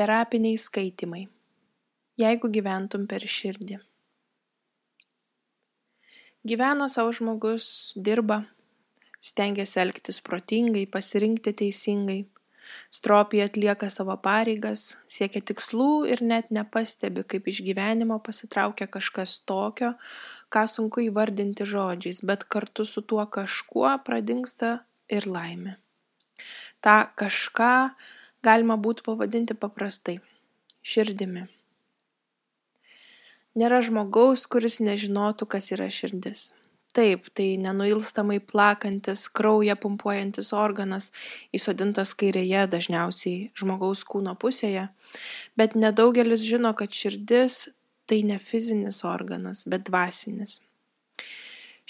Terapiniai skaitimai. Jeigu gyventum per širdį. Gyvena savo žmogus, dirba, stengiasi elgtis protingai, pasirinkti teisingai, stropiai atlieka savo pareigas, siekia tikslų ir net nepastebi, kaip iš gyvenimo pasitraukia kažkas tokio, ką sunku įvardinti žodžiais, bet kartu su tuo kažkuo pradingsta ir laimė. Ta kažką galima būtų pavadinti paprastai - širdimi. Nėra žmogaus, kuris nežinotų, kas yra širdis. Taip, tai nenuilstamai plakantis, kraują pumpuojantis organas, įsodintas kairėje, dažniausiai žmogaus kūno pusėje, bet nedaugelis žino, kad širdis tai ne fizinis organas, bet dvasinis.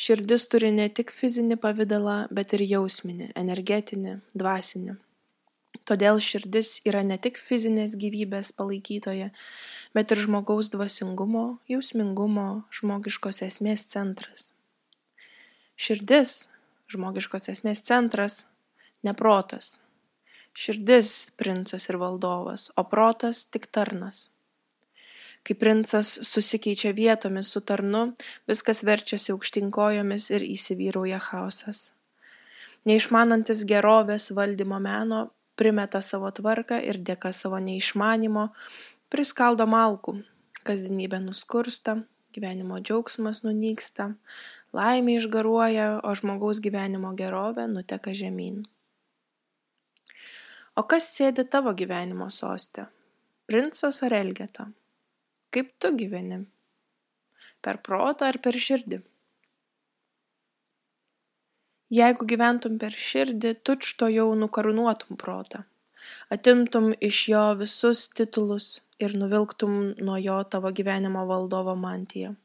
Širdis turi ne tik fizinį pavydalą, bet ir jausminį, energetinį, dvasinį. Todėl širdis yra ne tik fizinės gyvybės palaikytoja, bet ir žmogaus dvasingumo, jausmingumo, žmogiškos esmės centras. Širdis, žmogiškos esmės centras, ne protas. Širdis princas ir valdovas, o protas tik tarnas. Kai princas susikeičia vietomis su tarnu, viskas verčiasi aukštinkojomis ir įsivyrauja chaosas. Neišmanantis gerovės valdymo meno primeta savo tvarką ir dėka savo neišmanimo priskaldo malkų, kasdienybė nuskursta, gyvenimo džiaugsmas nunyksta, laimė išgaruoja, o žmogaus gyvenimo gerovė nuteka žemyn. O kas sėdi tavo gyvenimo sostė? Princas ar Elgeta? Kaip tu gyveni? Per protą ar per širdį? Jeigu gyventum per širdį, tučtuojau nukarūnuotum protą, atimtum iš jo visus titulus ir nuvilktum nuo jo tavo gyvenimo valdovo mantiją.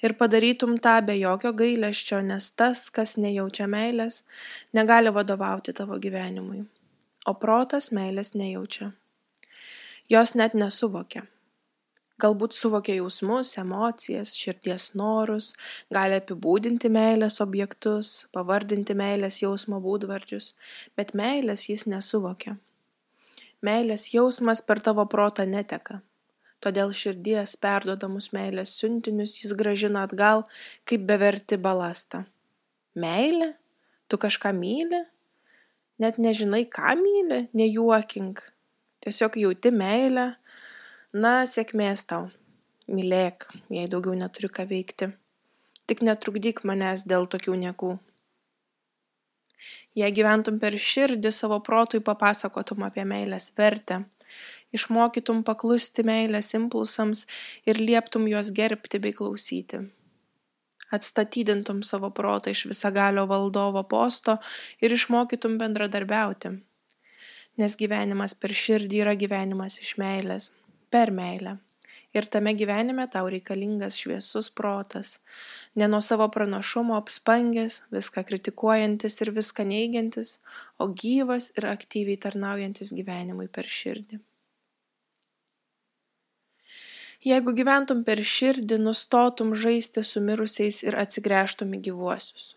Ir padarytum tą be jokio gailesčio, nes tas, kas nejaučia meilės, negali vadovauti tavo gyvenimui. O protas meilės nejaučia. Jos net nesuvokia galbūt suvokia jausmus emocijas širdies norus gali apibūdinti meilės objektus pavardinti meilės jausmo būdvardžius bet meilės jis nesuvokia. Meilės jausmas per tavo protą neteka. Todėl širdies perduodamus meilės siuntinius jis grąžina atgal kaip bevertį balastą. Meilė? Tu kažką myli? Net nežinai ką myli? Nejuokink. Tiesiog jauti meilę Na, sėkmės tau. Mylėk, jei daugiau neturi ką veikti. Tik netrukdyk manęs dėl tokių niekų. Jei gyventum per širdį, savo protui papasakotum apie meilės vertę, išmokytum paklusti meilės impulsams ir lieptum juos gerbti bei klausyti. Atstatydintum savo protą iš visagalio valdovo posto ir išmokytum bendradarbiauti. Nes gyvenimas per širdį yra gyvenimas iš meilės per meilę. Ir tame gyvenime tau reikalingas šviesus protas, ne nuo savo pranašumo apspangęs, viską kritikuojantis ir viską neigiantis, o gyvas ir aktyviai tarnaujantis gyvenimui per širdį. Jeigu gyventum per širdį, nustotum žaisti su mirusiais ir atsigręžtum į gyvuosius.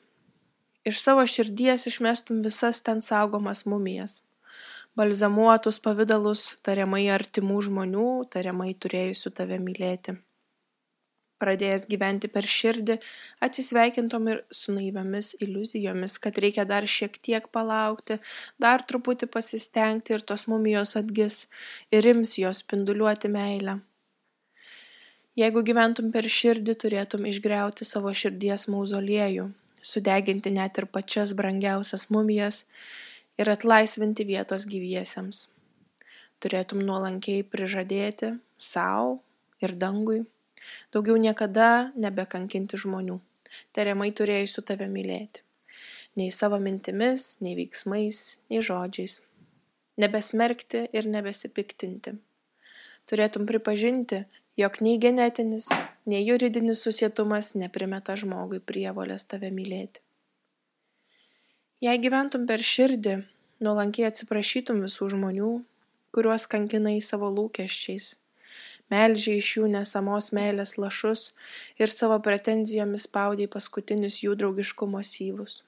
Iš savo širdies išmestum visas ten saugomas mumijas balzamuotus pavidalus tariamai artimų žmonių, tariamai turėjusių tave mylėti. Pradėjęs gyventi per širdį, atsisveikintom ir su naiviamis iliuzijomis, kad reikia dar šiek tiek palaukti, dar truputį pasistengti ir tos mumijos atgis ir ims jos spinduliuoti meilę. Jeigu gyventum per širdį, turėtum išgriauti savo širdies mauzoliejų, sudeginti net ir pačias brangiausias mumijas ir atlaisvinti vietos gyviesiems. Turėtum nuolankiai prižadėti savo ir dangui daugiau niekada nebekankinti žmonių, tariamai turėjusių tave mylėti. Nei savo mintimis, nei veiksmais, nei žodžiais. Nebesmerkti ir nebesipiktinti. Turėtum pripažinti, jog nei genetinis, nei juridinis susietumas neprimeta žmogui prievolės tave mylėti jei gyventum per širdį nuolankiai atsiprašytum visų žmonių kuriuos kankinai savo lūkesčiais. Melžei iš jų nesamos meilės lašus ir savo pretenzijomis spaudei paskutinius jų draugiškumo syvus.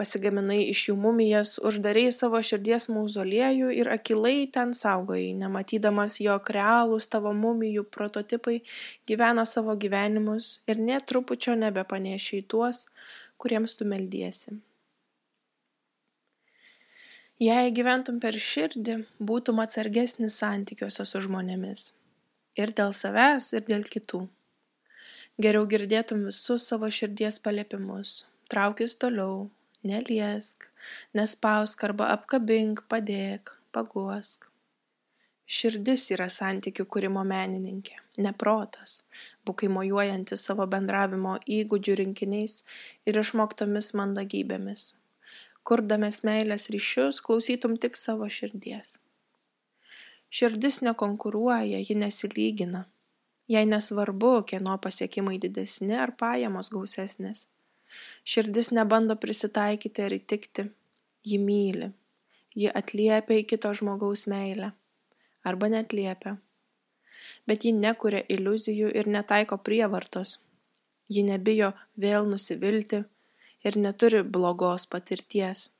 Pasigaminai iš jų mumijas uždarei savo širdies mauzoliejų ir akylai ten saugojai nematydamas jog realūs tavo mumijų prototipai gyvena savo gyvenimus ir nė trupučio nebepanaši į tuos kuriems tu meldiesi jei gyventum per širdį būtum atsargesnis santykiuose su žmonėmis. Ir dėl savęs ir dėl kitų. Geriau girdėtum visus savo širdies paliepimus. Traukis toliau neliesk nespausk arba apkabink padėk paguosk. Širdis yra santykių kūrimo menininkė ne protas. Bukai mojuojantis savo bendravimo įgūdžių rinkiniais ir išmoktomis mandagybėmis kurdamas meilės ryšius klausytum tik savo širdies. Širdis nekonkuruoja ji nesilygina. Jai nesvarbu kieno pasiekimai didesni ar pajamos gausesnės. Širdis nebando prisitaikyti ar įtikti. Ji myli. Ji atliepia į kito žmogaus meilę. Arba neatliepia. Bet ji nekuria iliuzijų ir netaiko prievartos. Ji nebijo vėl nusivilti ir neturi blogos patirties.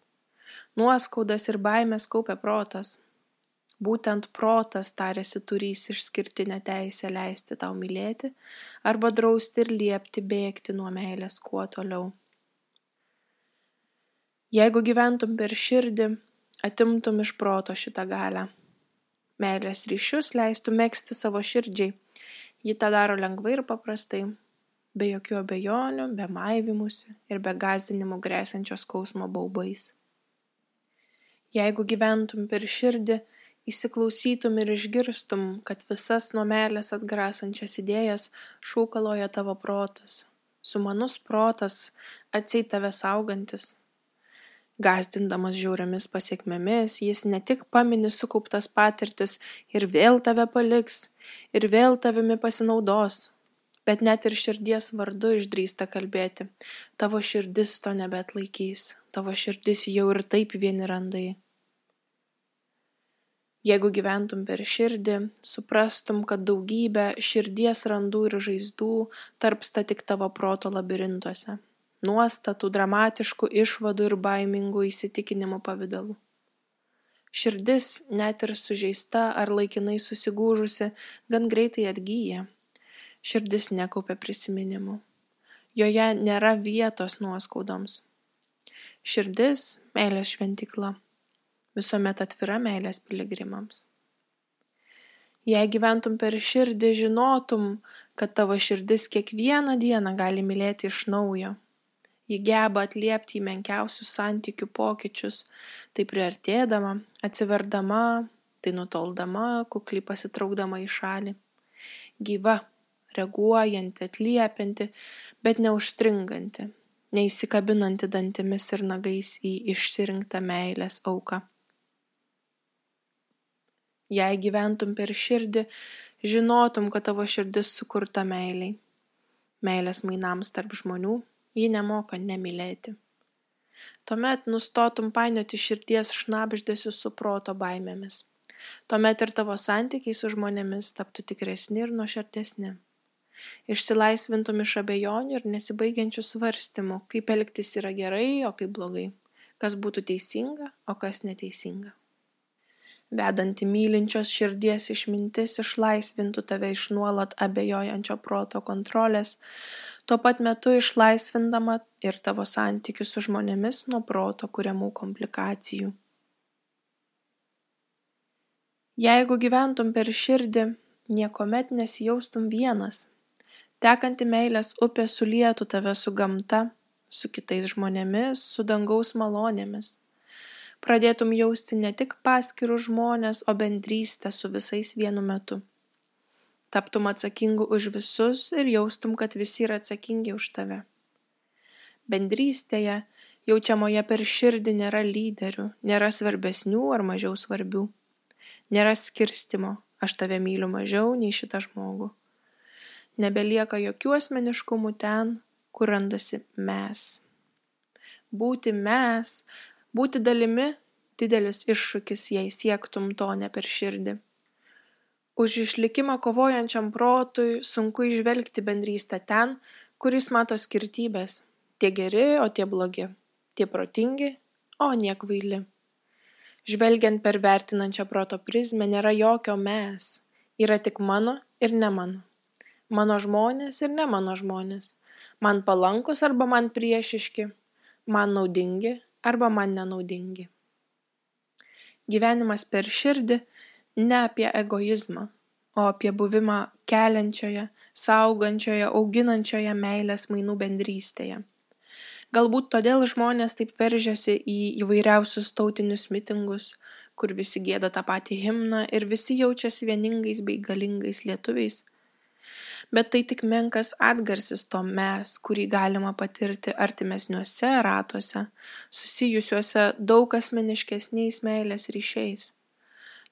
Nuoskaudas ir baimes kaupia protas. Būtent protas tariasi turys išskirtinę teisę leisti tau mylėti arba drausti ir liepti bėgti nuo meilės kuo toliau. Jeigu gyventum per širdį atimtum iš proto šitą galią. Meilės ryšius leistų megzti savo širdžiai. Ji tą daro lengvai ir paprastai be jokių abejonių be maivymosi ir be gąsdinimų gresiančio skausmo baubais. Jeigu gyventum per širdį įsiklausytum ir išgirstum kad visas nuo meilės atgrasančias idėjas šūkaloja tavo protas sumanus protas atseit tave saugantis. Gąsdindamas žiauriomis pasekmėmis jis ne tik pamini sukauptas patirtis ir vėl tave paliks ir vėl tavimi pasinaudos bet net ir širdies vardu išdrįsta kalbėti. Tavo širdis to nebeatlaikys. Tavo širdis jau ir taip vieni randai jeigu gyventum per širdį suprastum kad daugybė širdies randų ir žaizdų tarpsta tik tavo proto labirintuose. Nuostatų dramatiškų išvadų ir baimingų įsitikinimų pavidalu širdis net ir sužeista ar laikinai susigūžusi gan greitai atgyja širdis nekaupia prisiminimų joje nėra vietos nuoskaudoms širdis meilės šventykla visuomet atvira meilės piligrimams. Jei gyventum per širdį, žinotum, kad tavo širdis kiekvieną dieną gali mylėti iš naujo. Ji geba atliepti į menkiausius santykių pokyčius, tai priartėdama, atsiverdama, tai nutoldama, kukliai pasitraukdama į šalį. Gyva, reaguojanti, atliepianti, bet neužstringanti, neįsikabinanti dantimis ir nagais į išsirinktą meilės auką. Jei gyventum per širdį žinotum kad tavo širdis sukurta meilei meilės mainams tarp žmonių ji nemoka nemylėti. Tuomet nustotum painioti širdies šnabždesius su proto baimėmis. Tuomet ir tavo santykiai su žmonėmis taptų tikresni ir nuoširdesni išsilaisvintum iš abejonių ir nesibaigiančių svarstymų kaip elgtis yra gerai o kaip blogai kas būtų teisinga o kas neteisinga vedanti mylinčios širdies išmintis išlaisvintų tave iš nuolat abejojančio proto kontrolės, tuo pat metu išlaisvindama ir tavo santykius su žmonėmis nuo proto kuriamų komplikacijų. Jeigu gyventum per širdį, niekuomet nesijaustum vienas. Tekanti meilės upė sulietų tave su gamta, su kitais žmonėmis, su dangaus malonėmis pradėtum jausti ne tik paskirus žmones, o bendrystę su visais vienu metu. Taptum atsakingu už visus ir jaustum, kad visi yra atsakingi už tave. Bendrystėje, jaučiamoje per širdį, nėra lyderių, nėra svarbesnių ar mažiau svarbių. Nėra skirstimo, aš tave myliu mažiau nei šitą žmogų. Nebelieka jokių asmeniškumų ten, kur randasi mes. Būti mes būti dalimi didelis iššūkis jei siektum to ne per širdį už išlikimą kovojančiam protui sunku įžvelgti bendrystę ten kur jis mato skirtybes tie geri o tie blogi tie protingi, o nie kvaili. Žvelgiant per vertinančią proto prizmę nėra jokio mes, yra tik mano ir ne mano. Mano žmonės ir ne mano žmonės. Man palankus arba man priešiški, man naudingi arba man nenaudingi. Gyvenimas per širdį ne apie egoizmą, o apie buvimą keliančioje, saugančioje, auginančioje meilės mainų bendrystėje. Galbūt todėl žmonės taip veržiasi į įvairiausius tautinius mitingus, kur visi gėda tą patį himną ir visi jaučiasi vieningais bei galingais lietuviais. Bet tai tik menkas atgarsis to mes, kurį galima patirti artimesniuose ratuose, susijusiuose daug asmeniškesniais meilės ryšiais.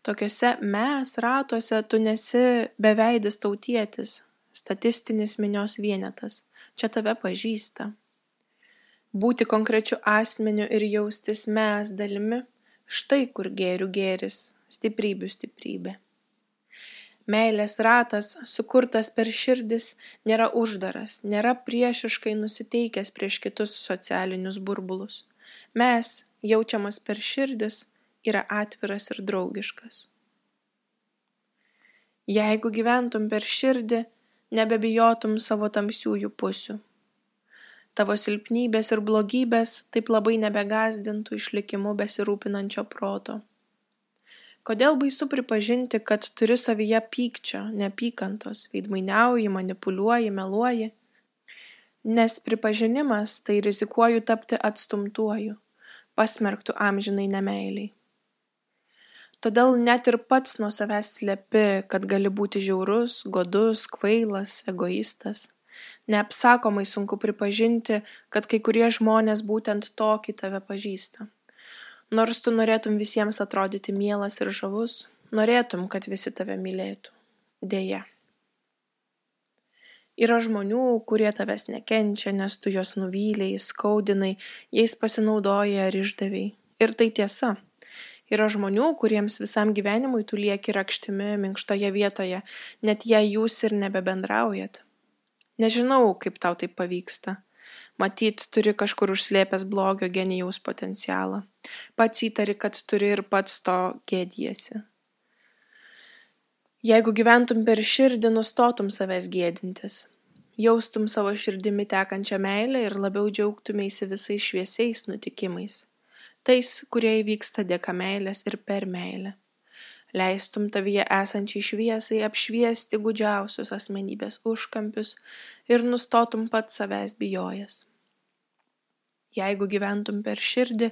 Tokiuose mes ratuose tu nesi beveidis tautietis, statistinis minios vienetas, čia tave pažįsta. Būti konkrečiu asmeniu ir jaustis mes dalimi - štai kur gėrių gėris, stiprybių stiprybė. Meilės ratas, sukurtas per širdis, nėra uždaras, nėra priešiškai nusiteikęs prieš kitus socialinius burbulus. Mes, jaučiamas per širdis, yra atviras ir draugiškas. Jeigu gyventum per širdį, nebebijotum savo tamsiųjų pusių. Tavo silpnybės ir blogybės taip labai nebegazdintų išlikimu besirūpinančio proto. Kodėl baisu pripažinti, kad turi savyje pykčio, neapykantos, veidmainiauji, manipuliuoji, meluoji? Nes pripažinimas tai rizikuoju tapti atstumtuoju, pasmerktų amžinai nemeiliai. Todėl net ir pats nuo savęs slepi kad gali būti žiaurus godus kvailas egoistas. Neapsakomai sunku pripažinti kad kai kurie žmonės būtent tokį tave pažįsta nors tu norėtum visiems atrodyti mielas ir žavus norėtum kad visi tave mylėtų. Deja. Yra žmonių, kurie tavęs nekenčia, nes tu juos nuvylėjai, skaudinai, jais pasinaudojai ar išdaviai. Ir tai tiesa. Yra žmonių kuriems visam gyvenimui tu lieki rakštimi minkštoje vietoje net jei jūs ir nebebendraujat. Nežinau kaip tau tai pavyksta matyt turi kažkur užslėpęs blogio genijaus potencialą. Pats įtari kad turi ir pats to gėdiesi jeigu gyventum per širdį nustotum savęs gėdintis. Jaustum savo širdimi tekančią meilę ir labiau džiaugtumeisi visais šviesiais nutikimais. Tais kurie įvyksta dėka meilės ir per meilę. Leistum tavyje esančiai šviesai apšviesti gūdžiausius asmenybės užkampius ir nustotum pats savęs bijojęs. Jeigu gyventum per širdį,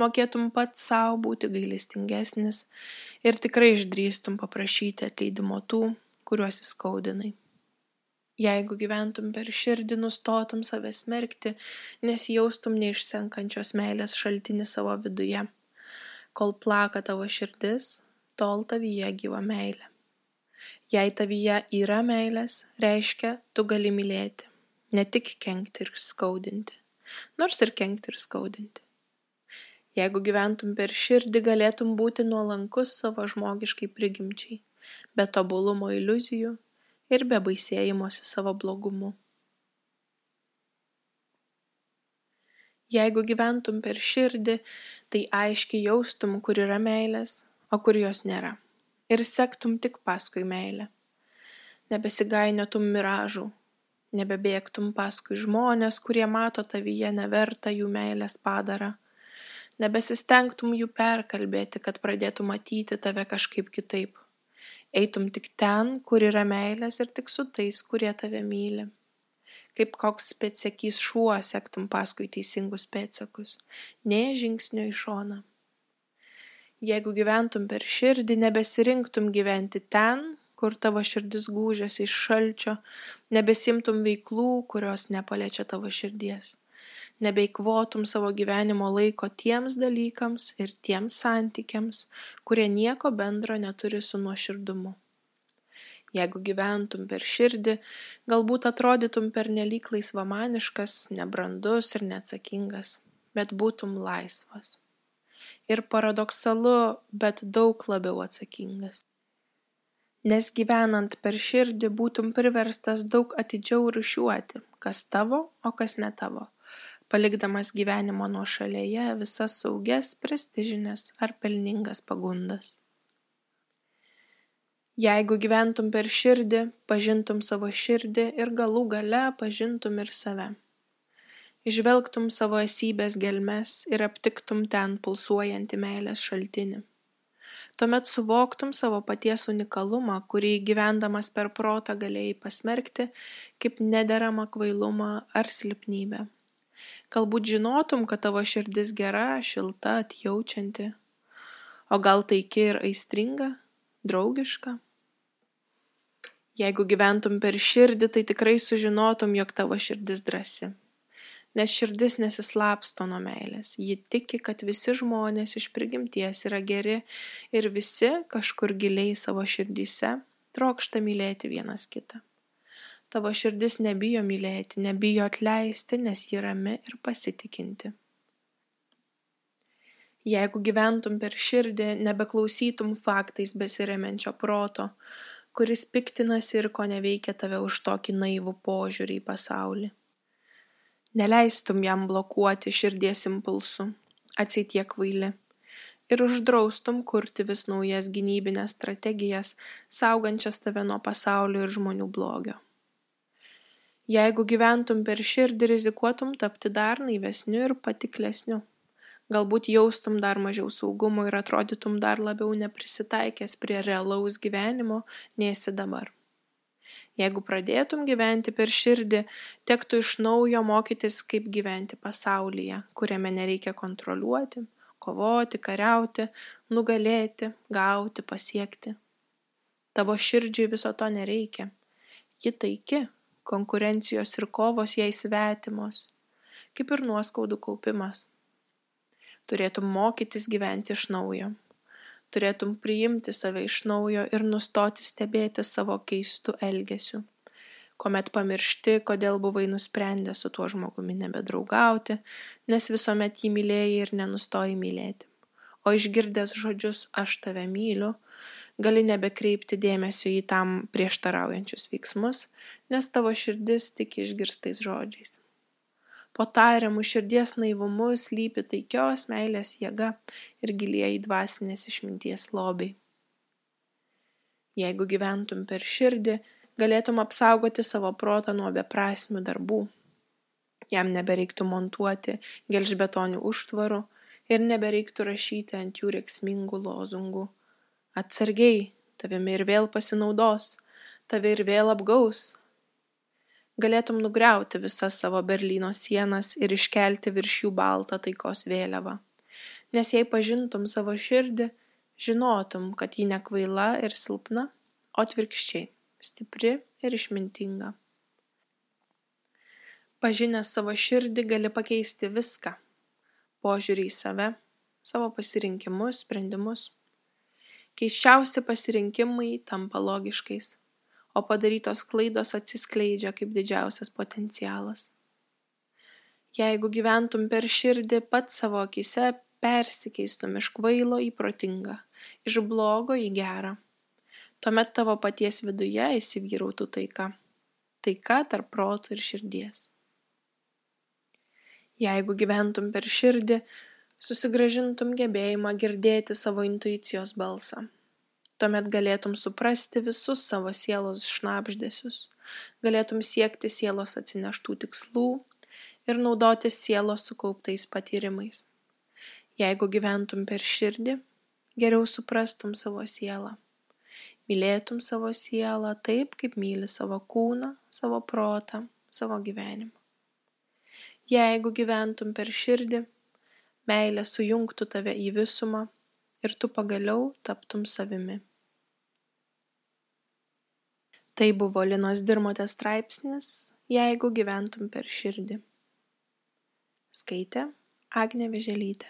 mokėtum pats savo būti gailestingesnis ir tikrai išdrįstum paprašyti atleidimo tų, kuriuos įskaudinai. Jeigu gyventum per širdį nustotum save smerkti nes jaustum neišsenkančios meilės šaltinį savo viduje. Kol plaka tavo širdis tol tavyje gyva meilė. Jei tavyje yra meilės reiškia tu gali mylėti ne tik kenkti ir skaudinti nors ir kenkti ir skaudinti jeigu gyventum per širdį galėtum būti nuolankus savo žmogiškai prigimčiai be tobulumo iliuzijų ir be baisėjimosi savo blogumu. Jeigu gyventum per širdį, tai aiškiai jaustum, kur yra meilės, o kur jos nėra. Ir sektum tik paskui meilę. Nebesigainiotum miražų, nebebėgtum paskui žmonės, kurie mato tavyje neverta jų meilės padarą. Nebesistengtum jų perkalbėti, kad pradėtų matyti tave kažkaip kitaip. Eitum tik ten kur yra meilės ir tik su tais kurie tave myli. Kaip koks pėdsekys šuo sektum paskui teisingus pėdsakus nė žingsnio į šoną. Jeigu gyventum per širdį nebesirinktum gyventi ten kur tavo širdis gūžiasi iš šalčio nebesiimtum veiklų kurios nepaliečia tavo širdies nebeeikvotum savo gyvenimo laiko tiems dalykams ir tiems santykiams, kurie nieko bendro neturi su nuoširdumu. Jeigu gyventum per širdį, galbūt atrodytum pernelyg laisvamaniškas, nebrandus ir neatsakingas, bet būtum laisvas. Ir paradoksalu, bet daug labiau atsakingas. Nes gyvenant per širdį būtum priverstas daug atidžiau rušiuoti, kas tavo, o kas ne tavo palikdamas gyvenimo nuošalėje visas saugias, prestižinės ar pelningas pagundas. Jeigu gyventum per širdį, pažintum savo širdį ir galų gale pažintum ir save. Išvelgtum savo esybės gelmes ir aptiktum ten pulsuojantį meilės šaltinį tuomet suvoktum savo paties unikalumą kurį gyvendamas per protą galėjai pasmerkti kaip nederamą kvailumą ar silpnybę. Galbūt žinotum kad tavo širdis gera šilta atjaučianti. O gal taiki ir aistringa draugiška? Jeigu gyventum per širdį tai tikrai sužinotum jog tavo širdis drąsi nes širdis nesislapsto nuo meilės. Ji tiki kad visi žmonės iš prigimties yra geri ir visi kažkur giliai savo širdyse trokšta mylėti vienas kitą. Tavo širdis nebijo mylėti nebijo atleisti nes ji rami ir pasitikinti. Jeigu gyventum per širdį, nebeklausytum faktais besiremiančio proto, kuris piktinasi ir ko neveikia tave už tokį naivų požiūrį į pasaulį neleistum jam blokuoti širdies impulsų. Atseit jie kvaili. Ir uždraustum kurti vis naujas gynybines strategijas saugančias tave nuo pasaulio ir žmonių blogio. Jeigu gyventum per širdį rizikuotum tapti dar naivesniu ir patiklesniu. Galbūt jaustum dar mažiau saugumo ir atrodytum dar labiau neprisitaikęs prie realaus gyvenimo nei esi dabar jeigu pradėtum gyventi per širdį tektų iš naujo mokytis kaip gyventi pasaulyje kuriame nereikia kontroliuoti kovoti kariauti nugalėti gauti pasiekti. Tavo širdžiai viso to nereikia. Ji taiki konkurencijos ir kovos jai svetimos. Kaip ir nuoskaudų kaupimas. Turėtum mokytis gyventi iš naujo turėtum priimti save iš naujo ir nustoti stebėti savo keistu elgesiu kuomet pamiršti kodėl buvai nusprendęs su tuo žmogumi nebedraugauti nes visuomet jį mylėjai ir nenustojai mylėti. O išgirdęs žodžius aš tave myliu gali nebekreipti dėmesio į tam prieštaraujančius veiksmus nes tavo širdis tiki išgirstais žodžiais po tariamu širdies naivumu slypi taikios meilės jėga ir gilieji dvasinės išminties lobiai. Jeigu gyventum per širdį galėtum apsaugoti savo protą nuo beprasmių darbų. Jam nebereiktų montuoti gelžbetonių užtvarų ir nebereiktų rašyti ant jų rėksmingų lozungų. Atsargiai tavimi ir vėl pasinaudos tave ir vėl apgaus galėtum nugriauti visas savo berlyno sienas ir iškelti virš jų baltą taikos vėliavą. Nes jei pažintum savo širdį žinotum kad ji nekvaila ir silpna o atvirkščiai stipri ir išmintinga. Pažinęs savo širdį gali pakeisti viską. Požiūrį į save savo pasirinkimus sprendimus. Keisčiausi pasirinkimai tampa logiškais o padarytos klaidos atsiskleidžia kaip didžiausias potencialas. Jeigu gyventum per širdį pats savo akise, persikeistum iš kvailo į protingą, iš blogo į gerą. Tuomet tavo paties viduje įsivyrautų taika. Taika tarp protų ir širdies. Jeigu gyventum per širdį, susigražintum gebėjimą girdėti savo intuicijos balsą tuomet galėtum suprasti visus savo sielos šnabždesius. Galėtum siekti sielos atsineštų tikslų ir naudotis sielos sukauptais patyrimais. Jeigu gyventum per širdį geriau suprastum savo sielą. Mylėtum savo sielą taip kaip myli savo kūną savo protą savo gyvenimą. Jeigu gyventum per širdį meilė sujungtų tave į visumą ir tu pagaliau taptum savimi Tai buvo Linos Dirmotės straipsnis Jeigu gyventum per širdį. Skaitė Agnė Veželytė.